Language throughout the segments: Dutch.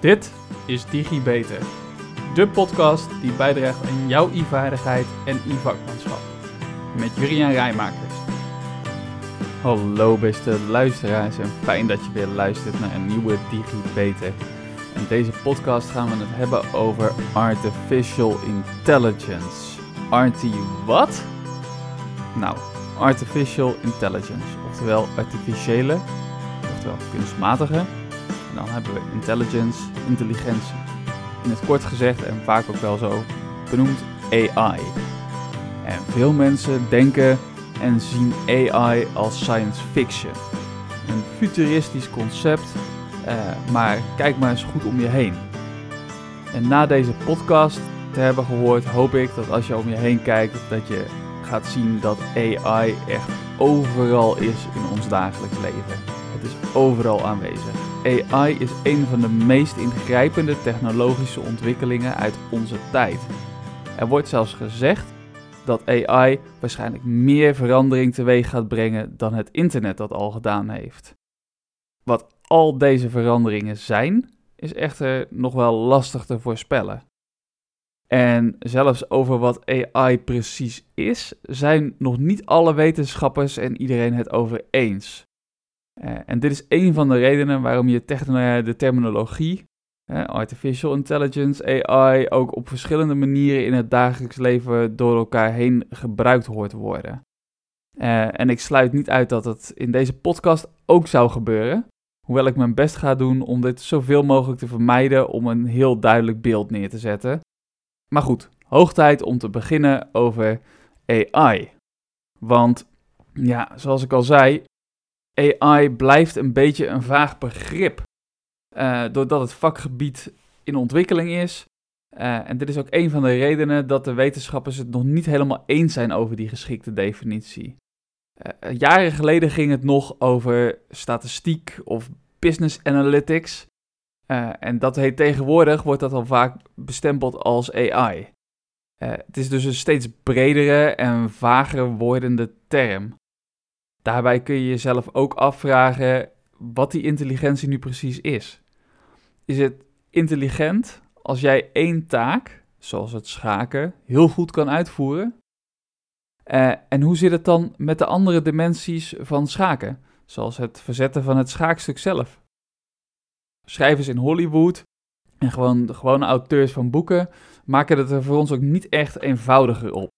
Dit is DigiBeter, de podcast die bijdraagt aan jouw e-vaardigheid en e-vakmanschap. Met Juriaan Rijmakers. Hallo beste luisteraars en fijn dat je weer luistert naar een nieuwe DigiBeter. In deze podcast gaan we het hebben over Artificial Intelligence. RT wat? Nou, Artificial Intelligence, oftewel artificiële, oftewel kunstmatige dan hebben we intelligence, intelligentie. In het kort gezegd en vaak ook wel zo benoemd AI. En veel mensen denken en zien AI als science fiction. Een futuristisch concept, eh, maar kijk maar eens goed om je heen. En na deze podcast te hebben gehoord, hoop ik dat als je om je heen kijkt, dat je gaat zien dat AI echt overal is in ons dagelijks leven. Het is overal aanwezig. AI is een van de meest ingrijpende technologische ontwikkelingen uit onze tijd. Er wordt zelfs gezegd dat AI waarschijnlijk meer verandering teweeg gaat brengen dan het internet dat al gedaan heeft. Wat al deze veranderingen zijn, is echter nog wel lastig te voorspellen. En zelfs over wat AI precies is, zijn nog niet alle wetenschappers en iedereen het over eens. Uh, en dit is een van de redenen waarom je de terminologie, uh, artificial intelligence, AI, ook op verschillende manieren in het dagelijks leven door elkaar heen gebruikt hoort worden. En ik sluit niet uit dat het in deze podcast ook zou gebeuren, hoewel ik mijn best ga doen om dit zoveel mogelijk te vermijden om een heel duidelijk beeld neer te zetten. Maar goed, hoog tijd om te beginnen over AI. Want ja, zoals ik al zei, AI blijft een beetje een vaag begrip. Uh, doordat het vakgebied in ontwikkeling is. Uh, en dit is ook een van de redenen dat de wetenschappers het nog niet helemaal eens zijn over die geschikte definitie. Uh, jaren geleden ging het nog over statistiek of business analytics. en dat heet tegenwoordig, wordt dat al vaak bestempeld als AI. het is dus een steeds bredere en vager wordende term. Daarbij kun je jezelf ook afvragen wat die intelligentie nu precies is. Is het intelligent als jij één taak, zoals het schaken, heel goed kan uitvoeren? Uh, en hoe zit het dan met de andere dimensies van schaken, zoals het verzetten van het schaakstuk zelf? Schrijvers in Hollywood en gewoon gewone auteurs van boeken maken het er voor ons ook niet echt eenvoudiger op.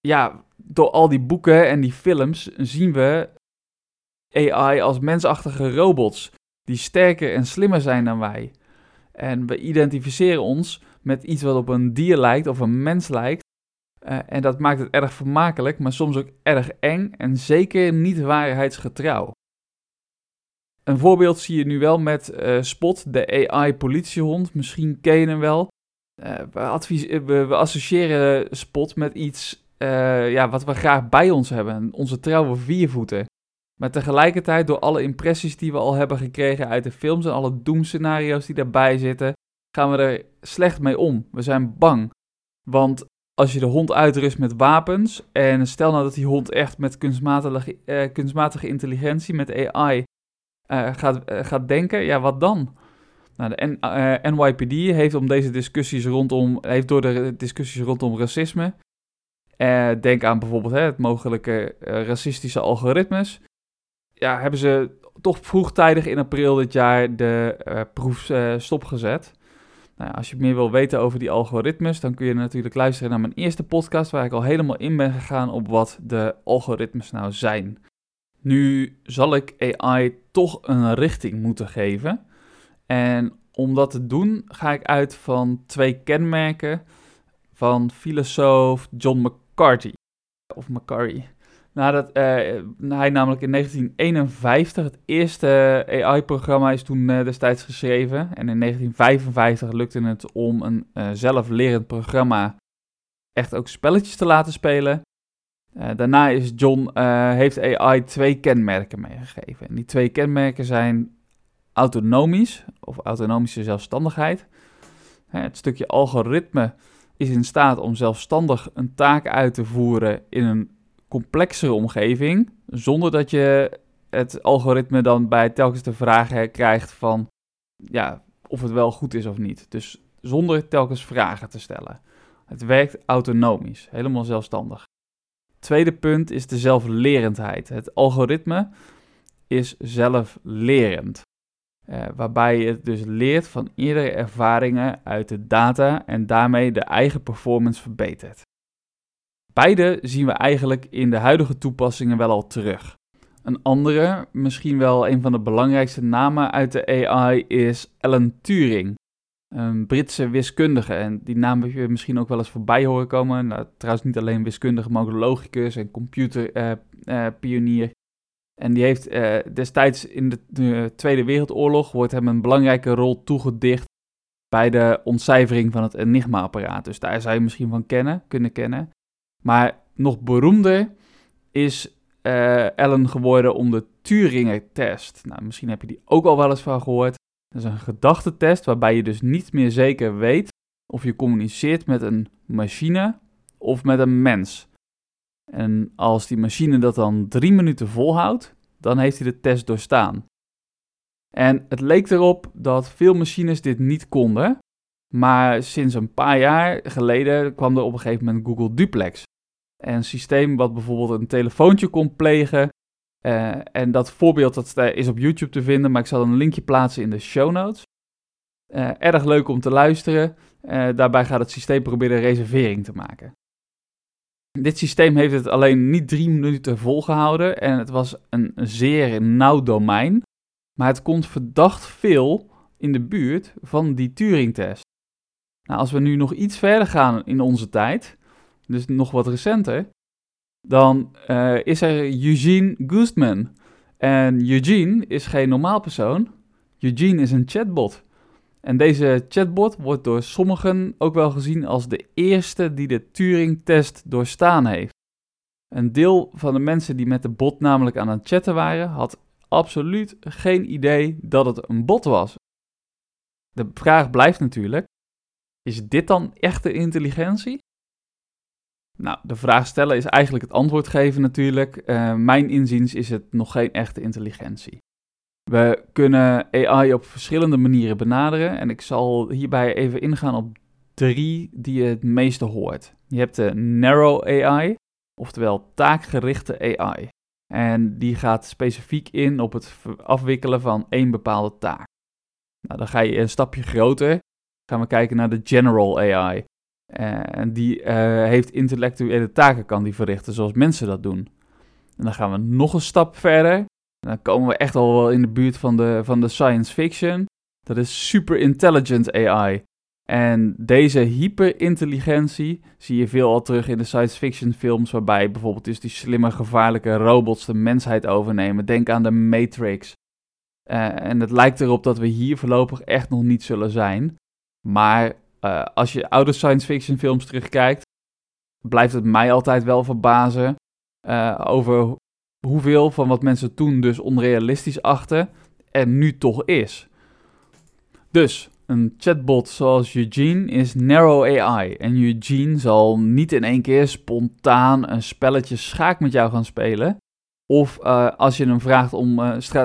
Ja, door al die boeken en die films zien we AI als mensachtige robots die sterker en slimmer zijn dan wij. En we identificeren ons met iets wat op een dier lijkt of een mens lijkt. Uh, en dat maakt het erg vermakelijk, maar soms ook erg eng en zeker niet waarheidsgetrouw. Een voorbeeld zie je nu wel met uh, Spot, de AI-politiehond. Misschien ken je hem wel. Uh, we, we, we, associëren Spot met iets ja, wat we graag bij ons hebben. Onze trouwe viervoeten. Maar tegelijkertijd, door alle impressies die we al hebben gekregen uit de films en alle doemscenario's die daarbij zitten, gaan we er slecht mee om. We zijn bang. Want als je de hond uitrust met wapens, en stel nou dat die hond echt met kunstmatige, eh, kunstmatige intelligentie, met AI, eh, gaat, eh, gaat denken, ja, wat dan? Nou, de N eh, NYPD heeft, om deze discussies rondom, heeft door de discussies rondom racisme, eh, denk aan bijvoorbeeld hè, het mogelijke racistische algoritmes, ja, hebben ze toch vroegtijdig in april dit jaar de uh, proef uh, stopgezet. Nou, als je meer wil weten over die algoritmes, dan kun je natuurlijk luisteren naar mijn eerste podcast, waar ik al helemaal in ben gegaan op wat de algoritmes nou zijn. Nu zal ik AI toch een richting moeten geven. En om dat te doen, ga ik uit van twee kenmerken van filosoof John McCarthy. Of McCarthy. Nadat uh, hij namelijk in 1951 het eerste AI-programma is toen uh, destijds geschreven. En in 1955 lukte het om een zelflerend programma echt ook spelletjes te laten spelen. daarna is John, heeft AI twee kenmerken meegegeven. En die twee kenmerken zijn autonomisch of autonomische zelfstandigheid. het stukje algoritme is in staat om zelfstandig een taak uit te voeren in een complexere omgeving, zonder dat je het algoritme dan bij telkens de vragen krijgt van, ja, of het wel goed is of niet. Dus zonder telkens vragen te stellen. Het werkt autonomisch, helemaal zelfstandig. Tweede punt is de zelflerendheid. Het algoritme is zelflerend. Uh, waarbij het dus leert van eerdere ervaringen uit de data en daarmee de eigen performance verbetert. Beide zien we eigenlijk in de huidige toepassingen wel al terug. Een andere, misschien wel een van de belangrijkste namen uit de AI, is Alan Turing. Een Britse wiskundige. En die naam heb je misschien ook wel eens voorbij horen komen. Nou, trouwens, niet alleen wiskundige, maar ook logicus en computerpionier. Uh, en die heeft uh, destijds in de, de, Tweede Wereldoorlog wordt hem een belangrijke rol toegedicht bij de ontcijfering van het Enigma-apparaat. Dus daar zou je misschien van kennen, kunnen kennen. Maar nog beroemder is uh, Allen geworden om de Turing-test. Nou, misschien heb je die ook al wel eens van gehoord. Dat is een gedachtentest waarbij je dus niet meer zeker weet of je communiceert met een machine of met een mens. En als die machine dat dan drie minuten volhoudt, dan heeft hij de test doorstaan. En het leek erop dat veel machines dit niet konden, maar sinds een paar jaar geleden kwam er op een gegeven moment Google Duplex. Een systeem wat bijvoorbeeld een telefoontje kon plegen. Uh, en dat voorbeeld dat is op YouTube te vinden, maar ik zal een linkje plaatsen in de show notes. Uh, erg leuk om te luisteren. Daarbij gaat het systeem proberen een reservering te maken. Dit systeem heeft het alleen niet drie minuten volgehouden en het was een zeer nauw domein. Maar het komt verdacht veel in de buurt van die Turing-test. Nou, als we nu nog iets verder gaan in onze tijd, dus nog wat recenter, dan uh, is er Eugene Goostman. En Eugene is geen normaal persoon. Eugene is een chatbot. En deze chatbot wordt door sommigen ook wel gezien als de eerste die de Turing-test doorstaan heeft. Een deel van de mensen die met de bot namelijk aan het chatten waren, had absoluut geen idee dat het een bot was. De vraag blijft natuurlijk: is dit dan echte intelligentie? Nou, de vraag stellen is eigenlijk het antwoord geven natuurlijk. Uh, mijn inziens is het nog geen echte intelligentie. We kunnen AI op verschillende manieren benaderen en ik zal hierbij even ingaan op drie die je het meeste hoort. Je hebt de narrow AI, oftewel taakgerichte AI. En die gaat specifiek in op het afwikkelen van één bepaalde taak. Nou, dan ga je een stapje groter. Gaan we kijken naar de general AI. Eh, en die uh, heeft intellectuele taken kan die verrichten zoals mensen dat doen. En dan gaan we nog een stap verder. Dan komen we echt al wel in de buurt van de, van de science fiction. Dat is super intelligent AI. En deze hyperintelligentie zie je veel al terug in de science fiction films, waarbij bijvoorbeeld dus die slimme, gevaarlijke robots de mensheid overnemen. Denk aan de Matrix. Uh, en het lijkt erop dat we hier voorlopig echt nog niet zullen zijn. Maar uh, als je oude science fiction films terugkijkt, blijft het mij altijd wel verbazen uh, over hoeveel van wat mensen toen dus onrealistisch achten er nu toch is. Dus een chatbot zoals Eugene is narrow AI. En Eugene zal niet in één keer spontaan een spelletje schaak met jou gaan spelen. Of uh, als je hem vraagt om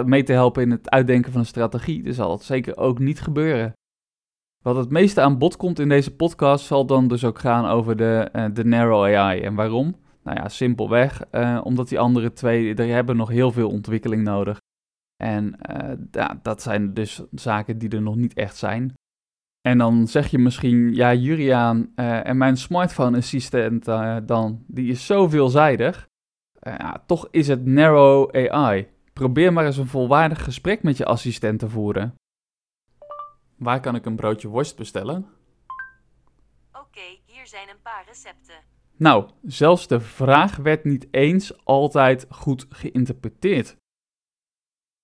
mee te helpen in het uitdenken van een strategie, dan zal dat zeker ook niet gebeuren. Wat het meeste aan bod komt in deze podcast zal dan dus ook gaan over de, uh, de narrow AI. En waarom? Nou ja, simpelweg uh, omdat die andere twee, er hebben nog heel veel ontwikkeling nodig. En uh, ja, dat zijn dus zaken die er nog niet echt zijn. En dan zeg je misschien, ja Juriaan, en mijn smartphone assistent dan, die is zo veelzijdig. ja, toch is het narrow AI. Probeer maar eens een volwaardig gesprek met je assistent te voeren. Waar kan ik een broodje worst bestellen? Oké, hier zijn een paar recepten. Nou, zelfs de vraag werd niet eens altijd goed geïnterpreteerd.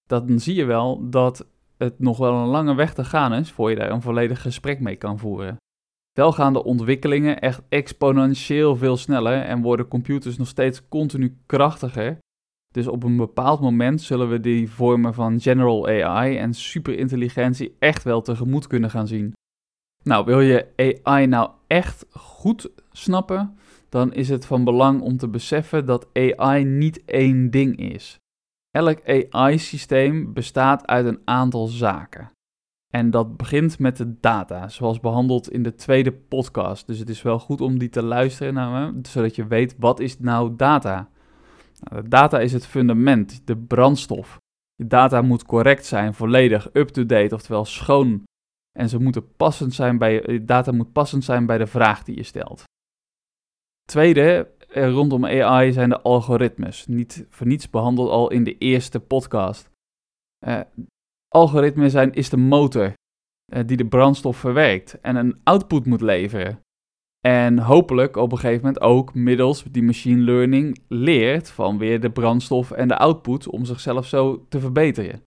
Dan zie je wel dat het nog wel een lange weg te gaan is voor je daar een volledig gesprek mee kan voeren. Wel gaan de ontwikkelingen echt exponentieel veel sneller en worden computers nog steeds continu krachtiger dus op een bepaald moment zullen we die vormen van general AI en superintelligentie echt wel tegemoet kunnen gaan zien. Nou, wil je AI nou echt goed snappen, dan is het van belang om te beseffen dat AI niet één ding is. Elk AI-systeem bestaat uit een aantal zaken. En dat begint met de data, zoals behandeld in de tweede podcast. Dus het is wel goed om die te luisteren naar zodat je weet wat is nou data. Nou, de data is het fundament, de brandstof. De data moet correct zijn, volledig up-to-date, oftewel schoon. En ze moeten passend zijn bij, de data moet passend zijn bij de vraag die je stelt. Tweede, eh, rondom AI zijn de algoritmes. Niet voor niets behandeld al in de eerste podcast. Uh, algoritmes zijn, is de motor die de brandstof verwerkt en een output moet leveren. En hopelijk op een gegeven moment ook middels die machine learning leert van weer de brandstof en de output om zichzelf zo te verbeteren.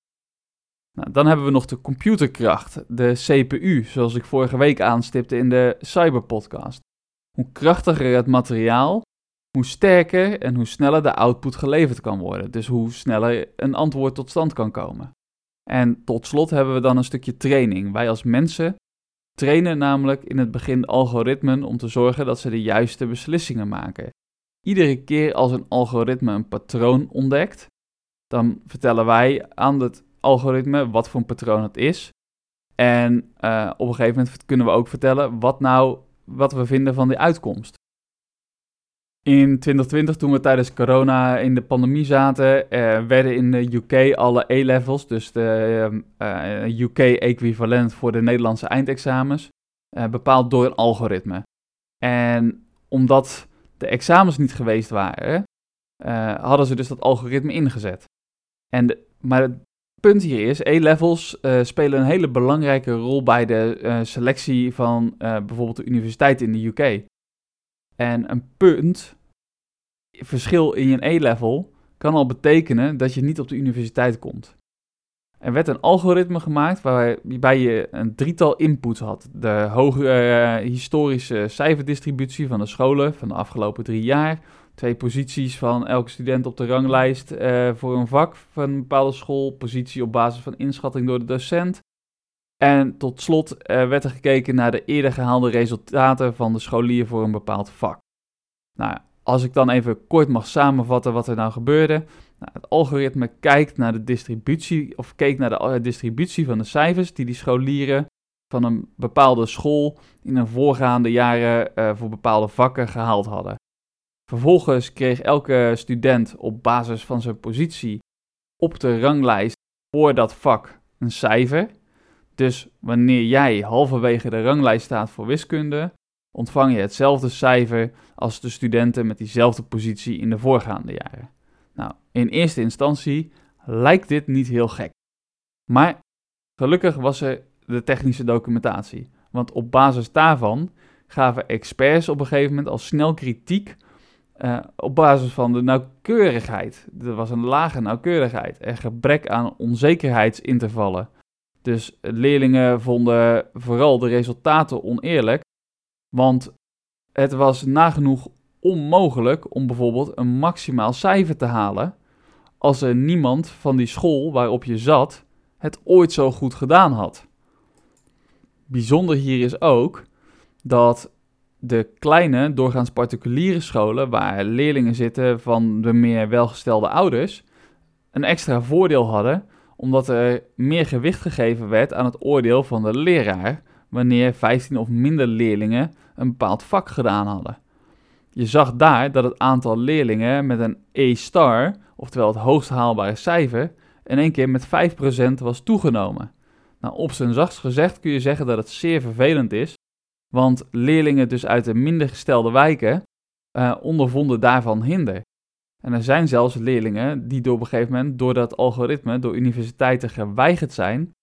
Nou, dan hebben we nog de computerkracht, de CPU, zoals ik vorige week aanstipte in de Cyberpodcast. Hoe krachtiger het materiaal, hoe sterker en hoe sneller de output geleverd kan worden. Dus hoe sneller een antwoord tot stand kan komen. En tot slot hebben we dan een stukje training. Wij als mensen trainen namelijk in het begin algoritmen om te zorgen dat ze de juiste beslissingen maken. Iedere keer als een algoritme een patroon ontdekt, dan vertellen wij aan het algoritme wat voor een patroon het is. En uh, op een gegeven moment kunnen we ook vertellen wat nou wat we vinden van die uitkomst. In 2020, toen we tijdens corona in de pandemie zaten, uh, werden in de UK alle E-levels, dus de uh, UK-equivalent voor de Nederlandse eindexamens, bepaald door een algoritme. En omdat de examens niet geweest waren, hadden ze dus dat algoritme ingezet. En maar het punt hier is, E-levels spelen een hele belangrijke rol bij de selectie van bijvoorbeeld de universiteit in de UK. En een punt, verschil in je E-level, kan al betekenen dat je niet op de universiteit komt. Er werd een algoritme gemaakt waarbij je een drietal inputs had. De hoge uh, historische cijferdistributie van de scholen van de afgelopen drie jaar. Twee posities van elke student op de ranglijst uh, voor een vak van een bepaalde school. Positie op basis van inschatting door de docent. En tot slot uh, werd er gekeken naar de eerder gehaalde resultaten van de scholier voor een bepaald vak. Nou, als ik dan even kort mag samenvatten wat er nou gebeurde. Nou, het algoritme kijkt naar de distributie, of keek naar de eh, distributie van de cijfers die die scholieren van een bepaalde school in een voorgaande jaren uh, voor bepaalde vakken gehaald hadden. Vervolgens kreeg elke student op basis van zijn positie op de ranglijst voor dat vak een cijfer. Dus wanneer jij halverwege de ranglijst staat voor wiskunde, ontvang je hetzelfde cijfer als de studenten met diezelfde positie in de voorgaande jaren. Nou, in eerste instantie lijkt dit niet heel gek. Maar gelukkig was er de technische documentatie. Want op basis daarvan gaven experts op een gegeven moment al snel kritiek uh, op basis van de nauwkeurigheid. Er was een lage nauwkeurigheid en gebrek aan onzekerheidsintervallen. Dus leerlingen vonden vooral de resultaten oneerlijk, want het was nagenoeg onmogelijk om bijvoorbeeld een maximaal cijfer te halen als er niemand van die school waarop je zat het ooit zo goed gedaan had. Bijzonder hier is ook dat de kleine, doorgaans particuliere scholen, waar leerlingen zitten van de meer welgestelde ouders, een extra voordeel hadden, omdat er meer gewicht gegeven werd aan het oordeel van de leraar wanneer 15 of minder leerlingen een bepaald vak gedaan hadden. Je zag daar dat het aantal leerlingen met een E-star, oftewel het hoogst haalbare cijfer, in één keer met 5% was toegenomen. Nou, op zijn zachtst gezegd kun je zeggen dat het zeer vervelend is, want leerlingen dus uit de minder gestelde wijken uh, ondervonden daarvan hinder. En er zijn zelfs leerlingen die door op een gegeven moment door dat algoritme door universiteiten geweigerd zijn,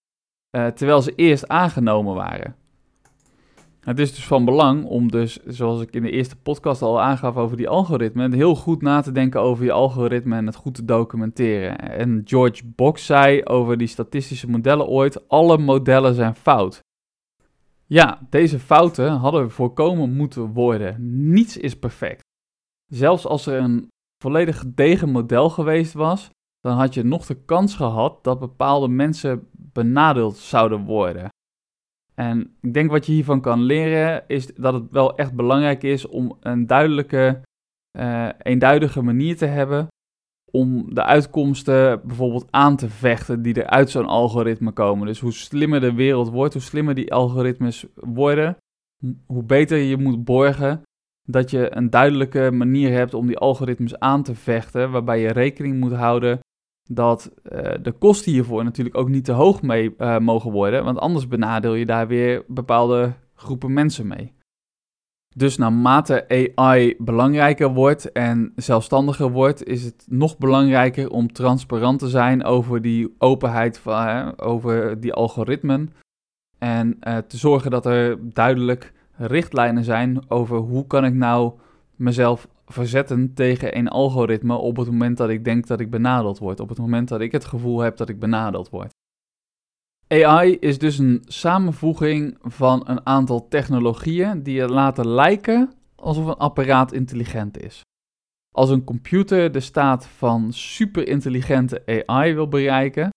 uh, terwijl ze eerst aangenomen waren. Het is dus van belang om dus, zoals ik in de eerste podcast al aangaf over die algoritmen, heel goed na te denken over je algoritme en het goed te documenteren. En George Box zei over die statistische modellen ooit, alle modellen zijn fout. Ja, deze fouten hadden voorkomen moeten worden. Niets is perfect. Zelfs als er een volledig gedegen model geweest was, dan had je nog de kans gehad dat bepaalde mensen benadeeld zouden worden. En ik denk wat je hiervan kan leren is dat het wel echt belangrijk is om een duidelijke, uh, eenduidige manier te hebben om de uitkomsten bijvoorbeeld aan te vechten die er uit zo'n algoritme komen. Dus hoe slimmer de wereld wordt, hoe slimmer die algoritmes worden, hoe beter je moet borgen dat je een duidelijke manier hebt om die algoritmes aan te vechten, waarbij je rekening moet houden dat uh, de kosten hiervoor natuurlijk ook niet te hoog mee uh, mogen worden, want anders benadeel je daar weer bepaalde groepen mensen mee. Dus naarmate AI belangrijker wordt en zelfstandiger wordt, is het nog belangrijker om transparant te zijn over die openheid, van, over die algoritmen. En uh, te zorgen dat er duidelijk richtlijnen zijn over hoe kan ik nou mezelf verzetten tegen een algoritme op het moment dat ik denk dat ik benadeeld word, op het moment dat ik het gevoel heb dat ik benadeeld word. AI is dus een samenvoeging van een aantal technologieën die je laten lijken alsof een apparaat intelligent is. Als een computer de staat van superintelligente AI wil bereiken,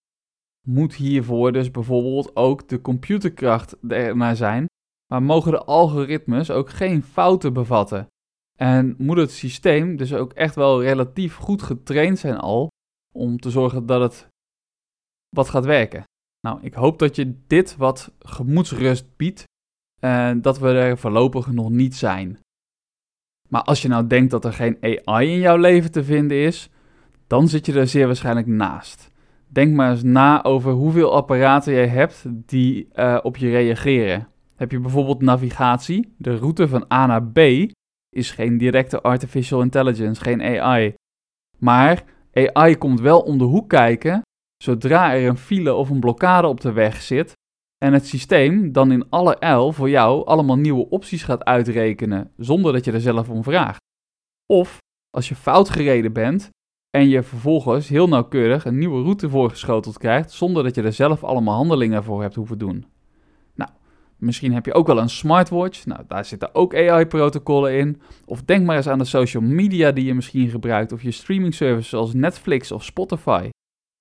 moet hiervoor dus bijvoorbeeld ook de computerkracht ernaar zijn, maar mogen de algoritmes ook geen fouten bevatten. En moet het systeem dus ook echt wel relatief goed getraind zijn al om te zorgen dat het wat gaat werken. Nou, ik hoop dat je dit wat gemoedsrust biedt en dat we er voorlopig nog niet zijn. Maar als je nou denkt dat er geen AI in jouw leven te vinden is, dan zit je er zeer waarschijnlijk naast. Denk maar eens na over hoeveel apparaten je hebt die uh, op je reageren. Heb je bijvoorbeeld navigatie? De route van A naar B is geen directe artificial intelligence, geen AI. Maar AI komt wel om de hoek kijken zodra er een file of een blokkade op de weg zit en het systeem dan in alle L voor jou allemaal nieuwe opties gaat uitrekenen zonder dat je er zelf om vraagt. Of als je fout gereden bent en je vervolgens heel nauwkeurig een nieuwe route voorgeschoteld krijgt zonder dat je er zelf allemaal handelingen voor hebt hoeven doen. Misschien heb je ook wel een smartwatch. Nou, daar zitten ook AI-protocollen in. Of denk maar eens aan de social media die je misschien gebruikt of je streaming services zoals Netflix of Spotify.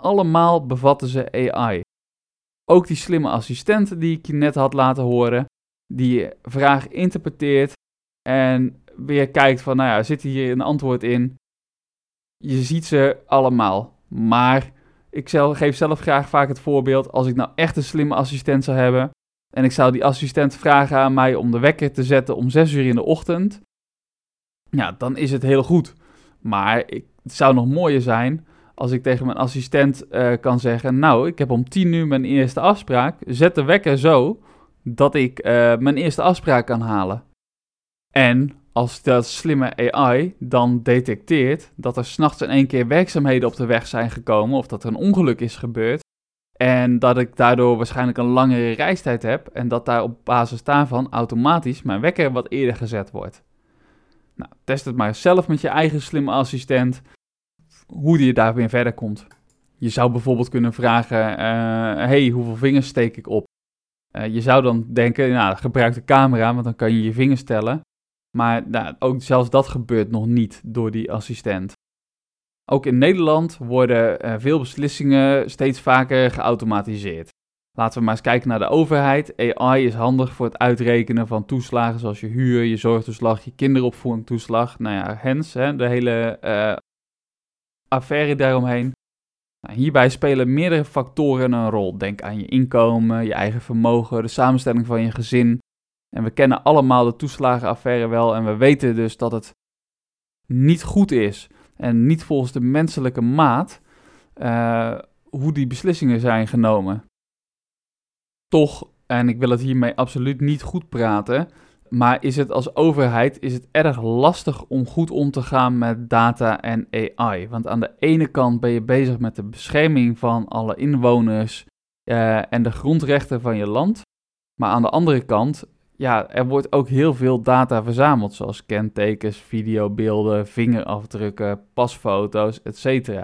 Allemaal bevatten ze AI. Ook die slimme assistenten die ik je net had laten horen, die vraag interpreteert en weer kijkt van, nou ja, zit hier een antwoord in? Je ziet ze allemaal. Maar ik geef zelf graag vaak het voorbeeld, als ik nou echt een slimme assistent zou hebben en ik zou die assistent vragen aan mij om de wekker te zetten om 6 uur in de ochtend, ja, dan is het heel goed. Maar ik, het zou nog mooier zijn als ik tegen mijn assistent uh, kan zeggen: Nou, ik heb om 10 uur mijn eerste afspraak. Zet de wekker zo dat ik uh, mijn eerste afspraak kan halen. En als dat slimme AI dan detecteert dat er s'nachts in één keer werkzaamheden op de weg zijn gekomen of dat er een ongeluk is gebeurd. En dat ik daardoor waarschijnlijk een langere reistijd heb en dat daar op basis daarvan automatisch mijn wekker wat eerder gezet wordt. Nou, test het maar zelf met je eigen slimme assistent hoe je daar weer verder komt. Je zou bijvoorbeeld kunnen vragen: uh, hey, hoeveel vingers steek ik op? Uh, je zou dan denken: nou, gebruik de camera, want dan kan je je vingers tellen. Maar nou, ook zelfs dat gebeurt nog niet door die assistent. Ook in Nederland worden uh, veel beslissingen steeds vaker geautomatiseerd. Laten we maar eens kijken naar de overheid. AI is handig voor het uitrekenen van toeslagen zoals je huur, je zorgtoeslag, je kinderopvoedingtoeslag. Nou ja, hens, hè, de hele affaire daaromheen. Nou, hierbij spelen meerdere factoren een rol. Denk aan je inkomen, je eigen vermogen, de samenstelling van je gezin. En we kennen allemaal de toeslagenaffaire wel en we weten dus dat het niet goed is en niet volgens de menselijke maat uh, hoe die beslissingen zijn genomen. Toch, en ik wil het hiermee absoluut niet goed praten, maar is het als overheid is het erg lastig om goed om te gaan met data en AI? Want aan de ene kant ben je bezig met de bescherming van alle inwoners uh, en de grondrechten van je land. Maar aan de andere kant, ja, er wordt ook heel veel data verzameld, zoals kentekens, videobeelden, vingerafdrukken, pasfoto's, etc.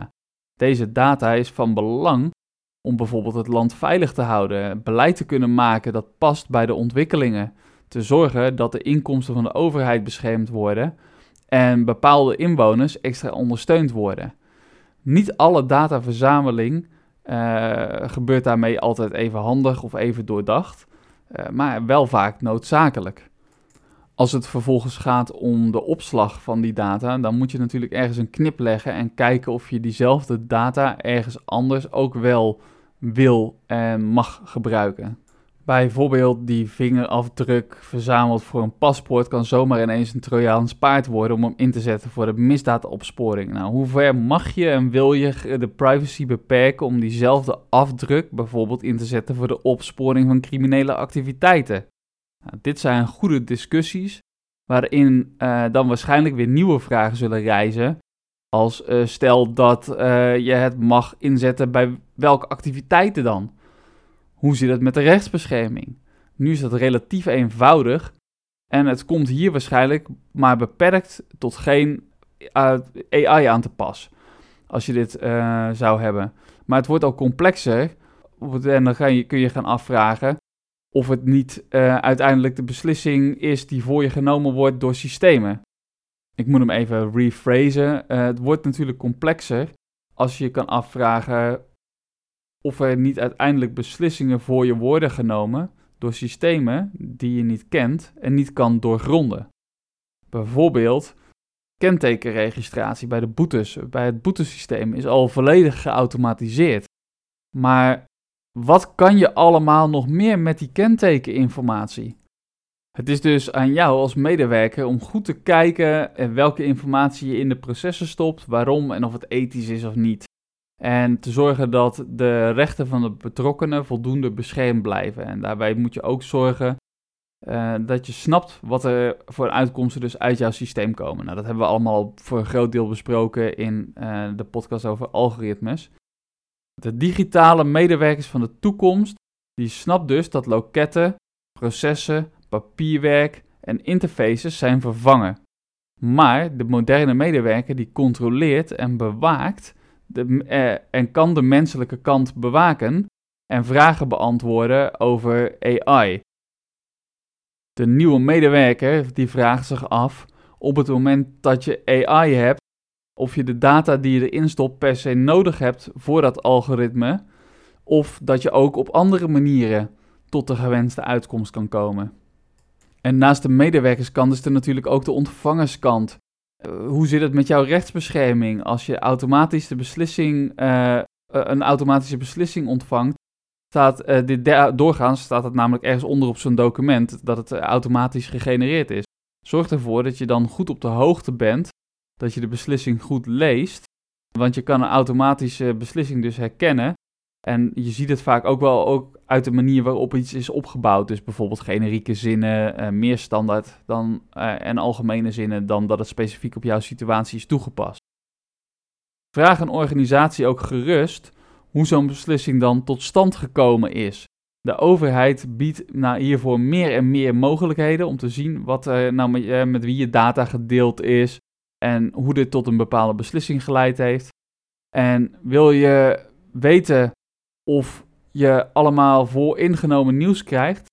Deze data is van belang om bijvoorbeeld het land veilig te houden, beleid te kunnen maken dat past bij de ontwikkelingen te zorgen dat de inkomsten van de overheid beschermd worden en bepaalde inwoners extra ondersteund worden. Niet alle dataverzameling uh, gebeurt daarmee altijd even handig of even doordacht, uh, maar wel vaak noodzakelijk. Als het vervolgens gaat om de opslag van die data, dan moet je natuurlijk ergens een knip leggen en kijken of je diezelfde data ergens anders ook wel wil en mag gebruiken. Bijvoorbeeld die vingerafdruk verzameld voor een paspoort kan zomaar ineens een Trojaans paard worden om hem in te zetten voor de misdaadopsporing. Nou, hoe ver mag je en wil je de privacy beperken om diezelfde afdruk bijvoorbeeld in te zetten voor de opsporing van criminele activiteiten? Nou, dit zijn goede discussies waarin uh, dan waarschijnlijk weer nieuwe vragen zullen rijzen. Als uh, stel dat uh, je het mag inzetten bij welke activiteiten dan? Hoe zit het met de rechtsbescherming? Nu is dat relatief eenvoudig en het komt hier waarschijnlijk maar beperkt tot geen AI aan te pas. Als je dit zou hebben. Maar het wordt al complexer en dan je, kun je gaan afvragen of het niet uh, uiteindelijk de beslissing is die voor je genomen wordt door systemen. Ik moet hem even rephrasen. Het wordt natuurlijk complexer als je kan afvragen of er niet uiteindelijk beslissingen voor je worden genomen door systemen die je niet kent en niet kan doorgronden. Bijvoorbeeld kentekenregistratie bij de boetes, bij het boetesysteem is al volledig geautomatiseerd. Maar wat kan je allemaal nog meer met die kentekeninformatie? Het is dus aan jou als medewerker om goed te kijken welke informatie je in de processen stopt, waarom en of het ethisch is of niet. En te zorgen dat de rechten van de betrokkenen voldoende beschermd blijven. En daarbij moet je ook zorgen uh, dat je snapt wat er voor uitkomsten dus uit jouw systeem komen. Nou, dat hebben we allemaal voor een groot deel besproken in uh, de podcast over algoritmes. De digitale medewerkers van de toekomst, die snapt dus dat loketten, processen, papierwerk en interfaces zijn vervangen. Maar de moderne medewerker die controleert en bewaakt de, eh, en kan de menselijke kant bewaken en vragen beantwoorden over AI. De nieuwe medewerker die vraagt zich af op het moment dat je AI hebt, of je de data die je erin stopt per se nodig hebt voor dat algoritme, of dat je ook op andere manieren tot de gewenste uitkomst kan komen. En naast de medewerkerskant is er natuurlijk ook de ontvangerskant. Uh, hoe zit het met jouw rechtsbescherming als je automatisch de beslissing, uh, een automatische beslissing ontvangt? Staat dit doorgaans staat het namelijk ergens onder op zo'n document dat het automatisch gegenereerd is. Zorg ervoor dat je dan goed op de hoogte bent dat je de beslissing goed leest. Want je kan een automatische beslissing dus herkennen. En je ziet het vaak ook wel ook uit de manier waarop iets is opgebouwd. Dus bijvoorbeeld generieke zinnen, uh, meer standaard dan, uh, en algemene zinnen dan dat het specifiek op jouw situatie is toegepast. Vraag een organisatie ook gerust hoe zo'n beslissing dan tot stand gekomen is. De overheid biedt nou hiervoor meer en meer mogelijkheden om te zien wat nou met, uh, met wie je data gedeeld is, en hoe dit tot een bepaalde beslissing geleid heeft. En wil je weten of je allemaal vooringenomen nieuws krijgt,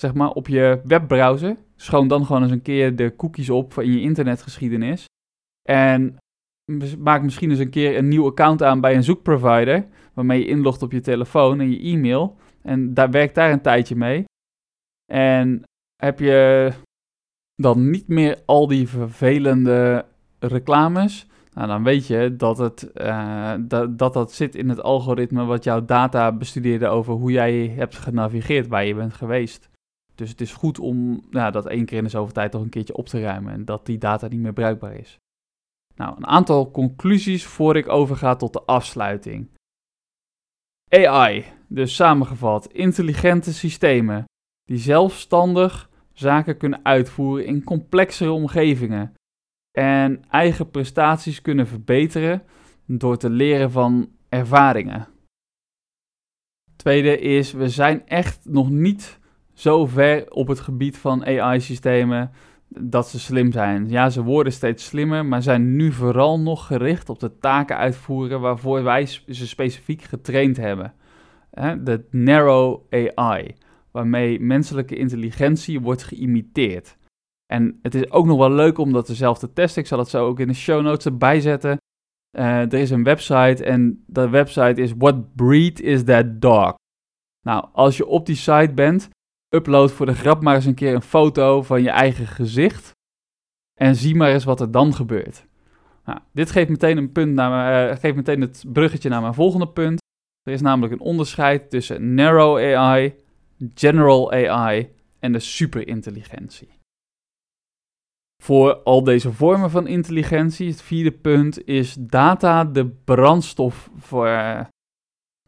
zeg maar op je webbrowser, schoon dan gewoon eens een keer de cookies op in je internetgeschiedenis. En maak misschien eens een keer een nieuw account aan bij een zoekprovider, waarmee je inlogt op je telefoon en je e-mail. En daar werkt daar een tijdje mee. En heb je dan niet meer al die vervelende reclames. Nou, dan weet je dat, het, uh, dat, dat dat zit in het algoritme wat jouw data bestudeerde over hoe jij hebt genavigeerd, waar je bent geweest. Dus het is goed om nou, dat één keer in de zoveel tijd toch een keertje op te ruimen en dat die data niet meer bruikbaar is. Nou, een aantal conclusies voor ik overga tot de afsluiting. AI, dus samengevat, intelligente systemen die zelfstandig zaken kunnen uitvoeren in complexere omgevingen en eigen prestaties kunnen verbeteren door te leren van ervaringen. Tweede is, we zijn echt nog niet zo ver op het gebied van AI-systemen dat ze slim zijn. Ja, ze worden steeds slimmer, maar zijn nu vooral nog gericht op de taken uitvoeren waarvoor wij ze specifiek getraind hebben. De narrow AI waarmee menselijke intelligentie wordt geïmiteerd. En het is ook nog wel leuk om dat dezelfde te testen. Ik zal het zo ook in de show notes erbij zetten. Uh, er is een website en de website is What breed is that dog? Nou, als je op die site bent, upload voor de grap maar eens een keer een foto van je eigen gezicht. En zie maar eens wat er dan gebeurt. Nou, dit geeft meteen, een punt naar, uh, geeft meteen het bruggetje naar mijn volgende punt. Er is namelijk een onderscheid tussen narrow AI, general AI en de superintelligentie. Voor al deze vormen van intelligentie, het vierde punt, is data de brandstof voor. Eh,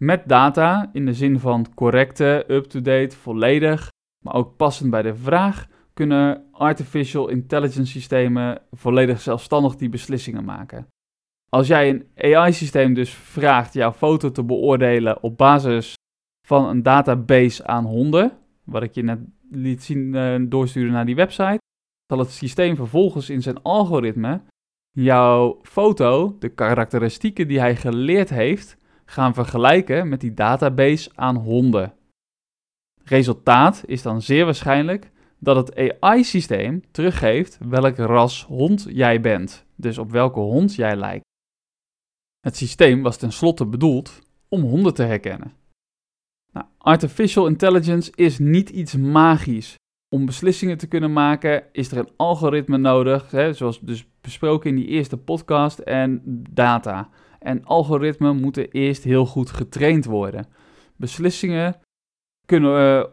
met data, in de zin van correcte, up-to-date, volledig, maar ook passend bij de vraag, kunnen artificial intelligence systemen volledig zelfstandig die beslissingen maken. Als jij een AI-systeem dus vraagt jouw foto te beoordelen op basis van een database aan honden, wat ik je net liet zien uh, doorsturen naar die website, zal het systeem vervolgens in zijn algoritme jouw foto, de karakteristieken die hij geleerd heeft, gaan vergelijken met die database aan honden. Resultaat is dan zeer waarschijnlijk dat het AI-systeem teruggeeft welk ras hond jij bent, dus op welke hond jij lijkt. Het systeem was tenslotte bedoeld om honden te herkennen. Nou, artificial intelligence is niet iets magisch. Om beslissingen te kunnen maken is er een algoritme nodig, hè, zoals dus besproken in die eerste podcast, en data. En algoritmen moeten eerst heel goed getraind worden. Beslissingen kunnen, uh,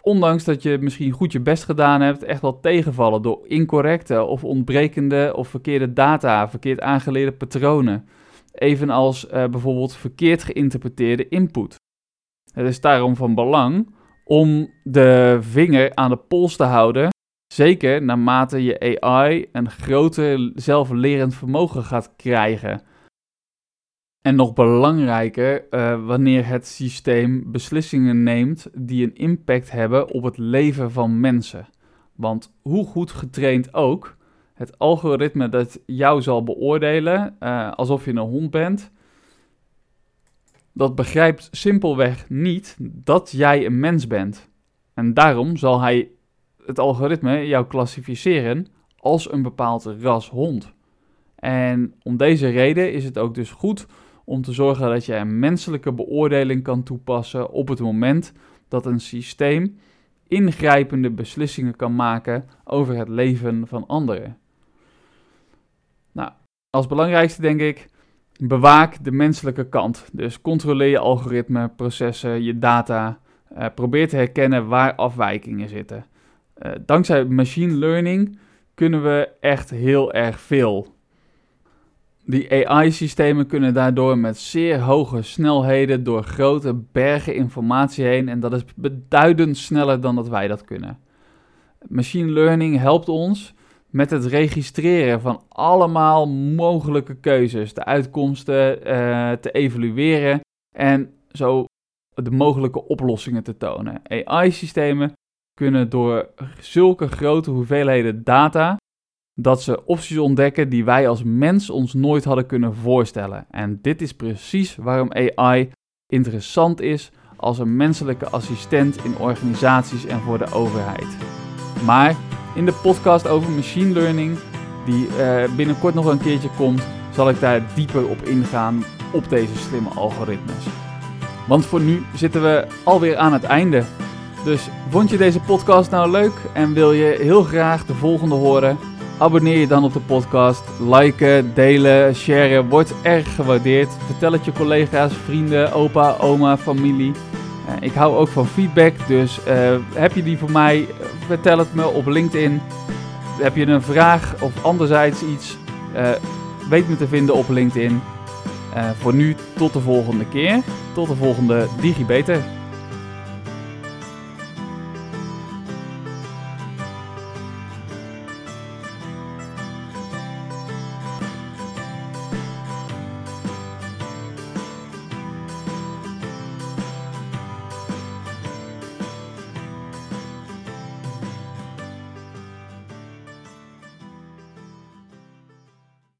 ondanks dat je misschien goed je best gedaan hebt, echt wel tegenvallen door incorrecte of ontbrekende of verkeerde data, verkeerd aangeleerde patronen. Evenals uh, bijvoorbeeld verkeerd geïnterpreteerde input. Het is daarom van belang om de vinger aan de pols te houden. Zeker naarmate je AI een groter zelflerend vermogen gaat krijgen. En nog belangrijker, uh, wanneer het systeem beslissingen neemt die een impact hebben op het leven van mensen. Want hoe goed getraind ook, het algoritme dat jou zal beoordelen uh, alsof je een hond bent, dat begrijpt simpelweg niet dat jij een mens bent. En daarom zal hij het algoritme jou klassificeren als een bepaald ras hond. En om deze reden is het ook dus goed om te zorgen dat je een menselijke beoordeling kan toepassen op het moment dat een systeem ingrijpende beslissingen kan maken over het leven van anderen. Nou, als belangrijkste denk ik, bewaak de menselijke kant. Dus controleer je algoritme, processen, je data. Uh, probeer te herkennen waar afwijkingen zitten. Uh, dankzij machine learning kunnen we echt heel erg veel. Die AI-systemen kunnen daardoor met zeer hoge snelheden door grote bergen informatie heen en dat is beduidend sneller dan dat wij dat kunnen. Machine learning helpt ons met het registreren van allemaal mogelijke keuzes, de uitkomsten uh, te evalueren en zo de mogelijke oplossingen te tonen. AI-systemen kunnen door zulke grote hoeveelheden data dat ze opties ontdekken die wij als mens ons nooit hadden kunnen voorstellen. En dit is precies waarom AI interessant is als een menselijke assistent in organisaties en voor de overheid. Maar in de podcast over machine learning, die uh, binnenkort nog een keertje komt, zal ik daar dieper op ingaan op deze slimme algoritmes. Want voor nu zitten we alweer aan het einde. Dus vond je deze podcast nou leuk en wil je heel graag de volgende horen? Abonneer je dan op de podcast. Liken, delen, sharen wordt erg gewaardeerd. Vertel het je collega's, vrienden, opa, oma, familie. Uh, ik hou ook van feedback, dus uh, heb je die voor mij? Vertel het me op LinkedIn. Heb je een vraag of anderzijds iets? Uh, weet me te vinden op LinkedIn. voor nu tot de volgende keer. Tot de volgende DigiBeter.